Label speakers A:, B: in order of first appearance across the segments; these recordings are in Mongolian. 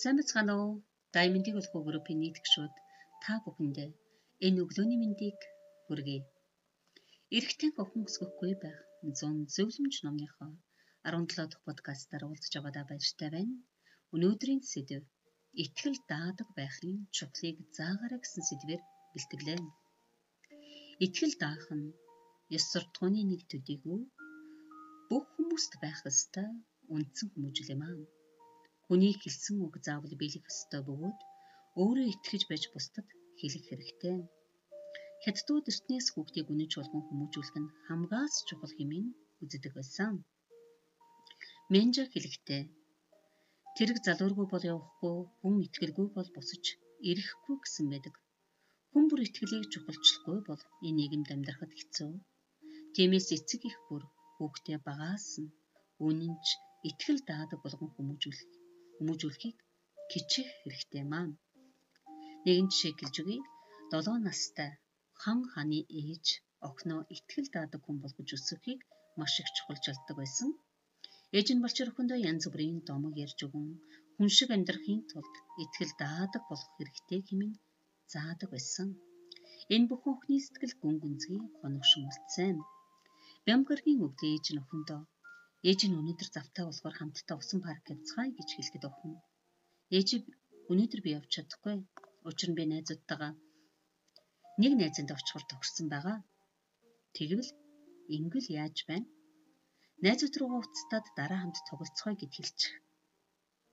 A: Сайн бацгаана уу? Даймондыг болох группийн нийтгчүүд та бүхэндээ энэ өглөөний мэндийг хүргэе. Эрэгтэй охин өсгөхгүй байх 100 зөвлөмж номныхоо 17 дахь подкастаар уулзж байгаадаа баяртай байна. Өнөөдрийн сэдэв итгэл даадаг байхын чухлыг заагаарай гэсэн сэдвээр бэлтгэлээ. Итгэл даах нь ёс суртахууны нэг төдийгүй бүх хүмүүст байх ёстой үндсэн хүмүүжил юм аа. Хүний хэлсэн үг заавал биелэх ёстой бөгөөд өөрөө итгэж байж бусдад хэлэх хэрэгтэй. Хятадууд эртнээс хүүхдийг үнэж болгон хүмүүжүүлэх нь хамгаас чухал хэмээн үздэг байсан. Менжа хэлэхдээ тэрэг залуургүй бол явахгүй, хүн итгэлгүй бол босож ирэхгүй гэсэн байдаг. Хүн бүр итгэлийг чухалчлахгүй бол энэ нийгэмд амьдрахад хэцүү. Тиймээс эцэг их бүр хүүхдээ багаас нь үнэнч итгэл даадаг болгон хүмүүжүүлэх хүмүүжүүлэхийг кичээх хэрэгтэй маань. Нэгэн жишээ гэлж өгье. 7 настай хан ханы ээж охиноо итгэл даадаг хүн болгож өсгөхийг маш их чухалчилдаг байсан. Ээж нь болчор охиндоо янз бүрийн домог ярьж өгөн хүн шиг амьдрахын тулд итгэл даадаг болох хэрэгтэй хэмээн заадаг байсан. Энэ бүхэн охины сэтгэл гүн гүнзгий хоногшин үлдсэн. Бямгаргийн өвлөө ээж нь охиндоо ээж нь өнөөдөр завтай болохоор хамтдаа усан парк явцгаая гэж хэлэхэд охин. Ээж өнөөдөр би явж чадахгүй. Учир нь би найзуудтайгаа нэг найзанд очихоор тохирсон байгаа. Тэгвэл ингэл яаж байна? Найзууд руугаа уцтаад дараа хамт тоглоцгоё гэд хэлчих.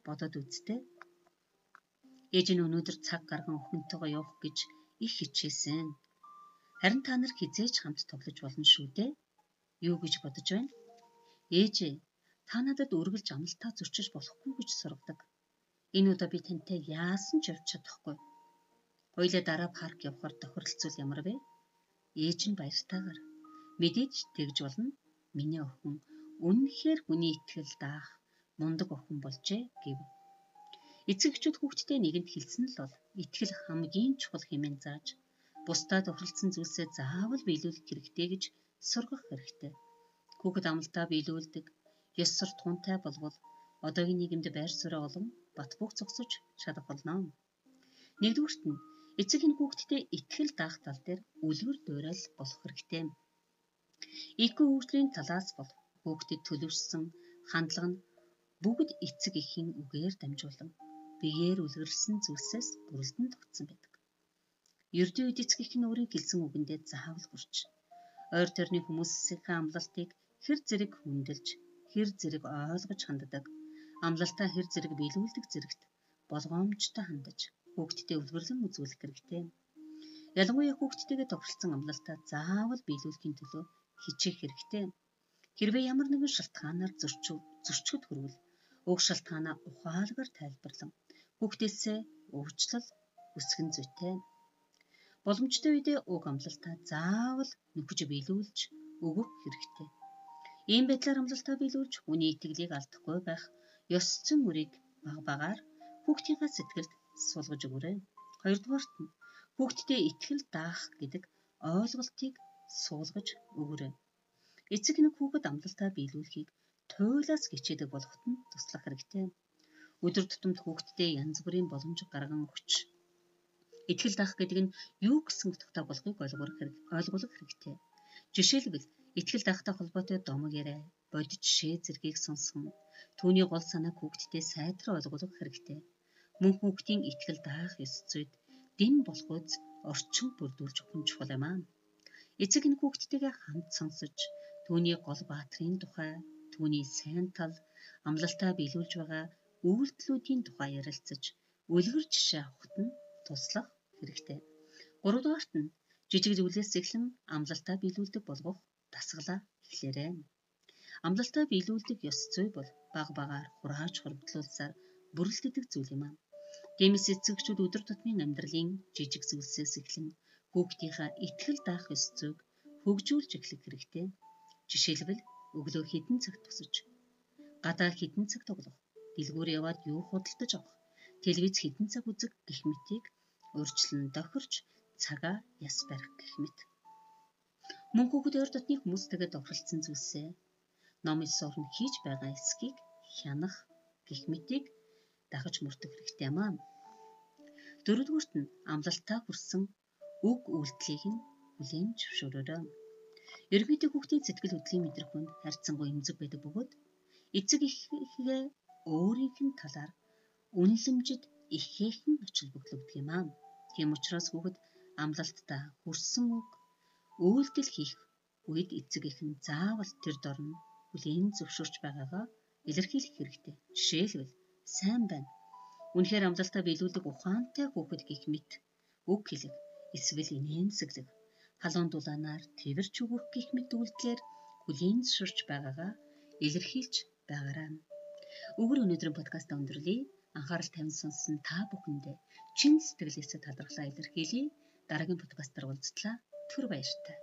A: Бодоод үзтээ. Ээж нь өнөөдөр цаг гарган охинтойгоо явах гэж их хичээсэн. Харин та нар хизээж хамт тоглож болно шүү дээ. Юу гэж бодож байна? Ээжээ, та надад үргэлж амлалтаа зөрчиж болохгүй гэж сургадаг. Энэ удаа би тантай яасан ч явж чадахгүй. Хоёлаа дараа парк явахаар тохиролцвол ямар вэ? Ээж нь баяртайгаар мэдээж тэгж болно. Миний охин үнэхээр хүний итгэл даах мундаг охин болжээ гэв. Эцэгчүүд хүүхдтэй нэгэнд хэлсэн л бол итгэл хамгийн чухал хэмээн зааж бусдад тохиролцсон зүйлсээ заавал биелүүлэх хэрэгтэй гэж сургах хэрэгтэй. Хүүхэд амлалтаа биелүүлдэг ёс суртахуунтай болвол одоогийн нийгэмд байр суурь олон бат бөх зогсож чадах болно. Нэгдүгüрт нь эцэг энэ хүүхдтэй итгэл даах тал дээр үлгэр дуурайл болох хэрэгтэй. IQ хөгжлийн талаас бол хүүхдэд төлөвшсөн хандлага нь бүгд эцэг эхийн үгээр дамжуулан биеэр үлгэрлсэн зүйлсээс бүрэлдэн тогтсон байдаг. Ердөө үед эцэг эхийн өөрийн хэлсэн үгэндээ заавал хүрч ойр тойрны хүмүүсийн амлалтыг хэр зэрэг хүндэлж, хэр зэрэг ойлгож ханддаг, амлалтаа хэр зэрэг биелүүлдэг зэрэгт болгоомжтой хандаж, хүүхдтэд үлгэрлэн үзүүлэх хэрэгтэй. Ялангуяа хүүхдтэйгээ тохиролцсон амлалтаа заавал биелүүлэхийн төлөө хичээх хэрэгтэй. Хэрвээ ямар нэгэн шалтгаанаар зөрчив зөрчгөд хүрвэл уг шалтгаанаа ухаалгаар тайлбарлан хүүхдээсээ өвчлөл үсгэн зүйтэй. Боломжтой үедээ уг амлалтаа заавал нөхөж биелүүлж өгөх хэрэгтэй. Ийм байдлаар амлалтаа биелүүлж хүний итгэлийг алдахгүй байх ёс зүйн мөрийг баг багаар хүүхдийнхээ сэтгэлд суулгаж өгөөрэй. Хоёрдугаарт нь хүүхдэд итгэл даах гэдэг ойлголтыг суулгаж өгөөрэй. Эцэг нэг хүүхэд амлалтаа биелүүлэхийг туйлаас хичээдэг болоход нь туслах хэрэгтэй. Өдөр тутамд хүүхдэд янз бүрийн боломж гарган өгч итгэл даах гэдэг нь юу гэсэн утгатай болохыг ойлгох хэрэгтэй. Жишээлбэл Итгэл дахтай холбоотой домог яриа, бодит жишээ зэргийг сонсгон түүний гол санааг хүүхдэд сайдраа ойлгуулах хэрэгтэй. Мөн хүүхдийн итгэл даах ёс зүйд дэм болохоз орчин бүрдүүлж өгөх нь чухал юм аа. Эцэг энэ хүүхдтэйгээ хамт сонсож түүний гол баатрын тухай, түүний сайн тал, амлалтаа биелүүлж байгаа үйлдэлүүдийн тухай ярилцаж үлгэр жишээ авахт нь туслах хэрэгтэй. Гуравдугаарт нь жижиг зүйлээс эхлэн амлалтаа биелүүлдэг болгох дасгалаа эхлээрэй. Амлалтаа биелүүлдэг ёс зүй бол баг багаар хурааж хуримтлуулсаар бүрэлдэдэг зүйл юм аа. Тиймээс эцэгчүүд өдөр тутмын амьдралын жижиг зүйлсээс эхлэн хүүхдийнхаа итгэл даах ёс зүйг хөгжүүлж эхлэх хэрэгтэй. Жишээлбэл өглөө хідэн цагт тусаж, гадаа хідэн цаг тоглох, дэлгүүр яваад юу худалдаж авах, телевиз хідэн цаг үзэх гэх мэтийг өөрчлөн тохирч цагаа яс барих гэх мэт. Мөн хүүхэд ойр дотны хүмүүстэйгээ тохиролцсон зүйлсээ ном ис орн хийж байгаа эсхийг хянах гих мэтийг дагаж мөрдөх хэрэгтэй юм аа. Дөрөвдүгüрт нь амлалтаа хүрсэн үг үйлдэлийг нь хүлээн зөвшөөрөөрэй. Ерөнхийдөө хүүхдийн сэтгэл хөдлөлийн мэдрэх хүнд харьцангуй эмзэг байдаг бөгөөд эцэг ихээ өөрийнх нь талаар үнэлэмжид ихээхэн очил бөглөгдөг юм аа. Тийм учраас хүүхэд амлалтаа хүрсэн үг үйлдэл хийх үед эцэг их нь заавал тэр дорн хүлээн зөвшөөрч байгаагаа илэрхийлэх хэрэгтэй. Жишээлбэл сайн байна. Үнэхээр амлалтаа биелүүлдэг ухаантай хүүхэд гих мэт үг хэлэг эсвэл инээнсэглэг халуун дулаанаар тэрч өгөх гих мэт үйлдэлээр хүлээн зөвшөөрч байгаагаа илэрхийлж байгаарай. Өгөр өнөөдрийн подкаст өндөрлөе. Анхаарал тавин сонссон та бүхэндээ чин сэтгэлээсээ талархлаа илэрхийлье. Дараагийн подкастаар уулзтлаа. Түр баяртай.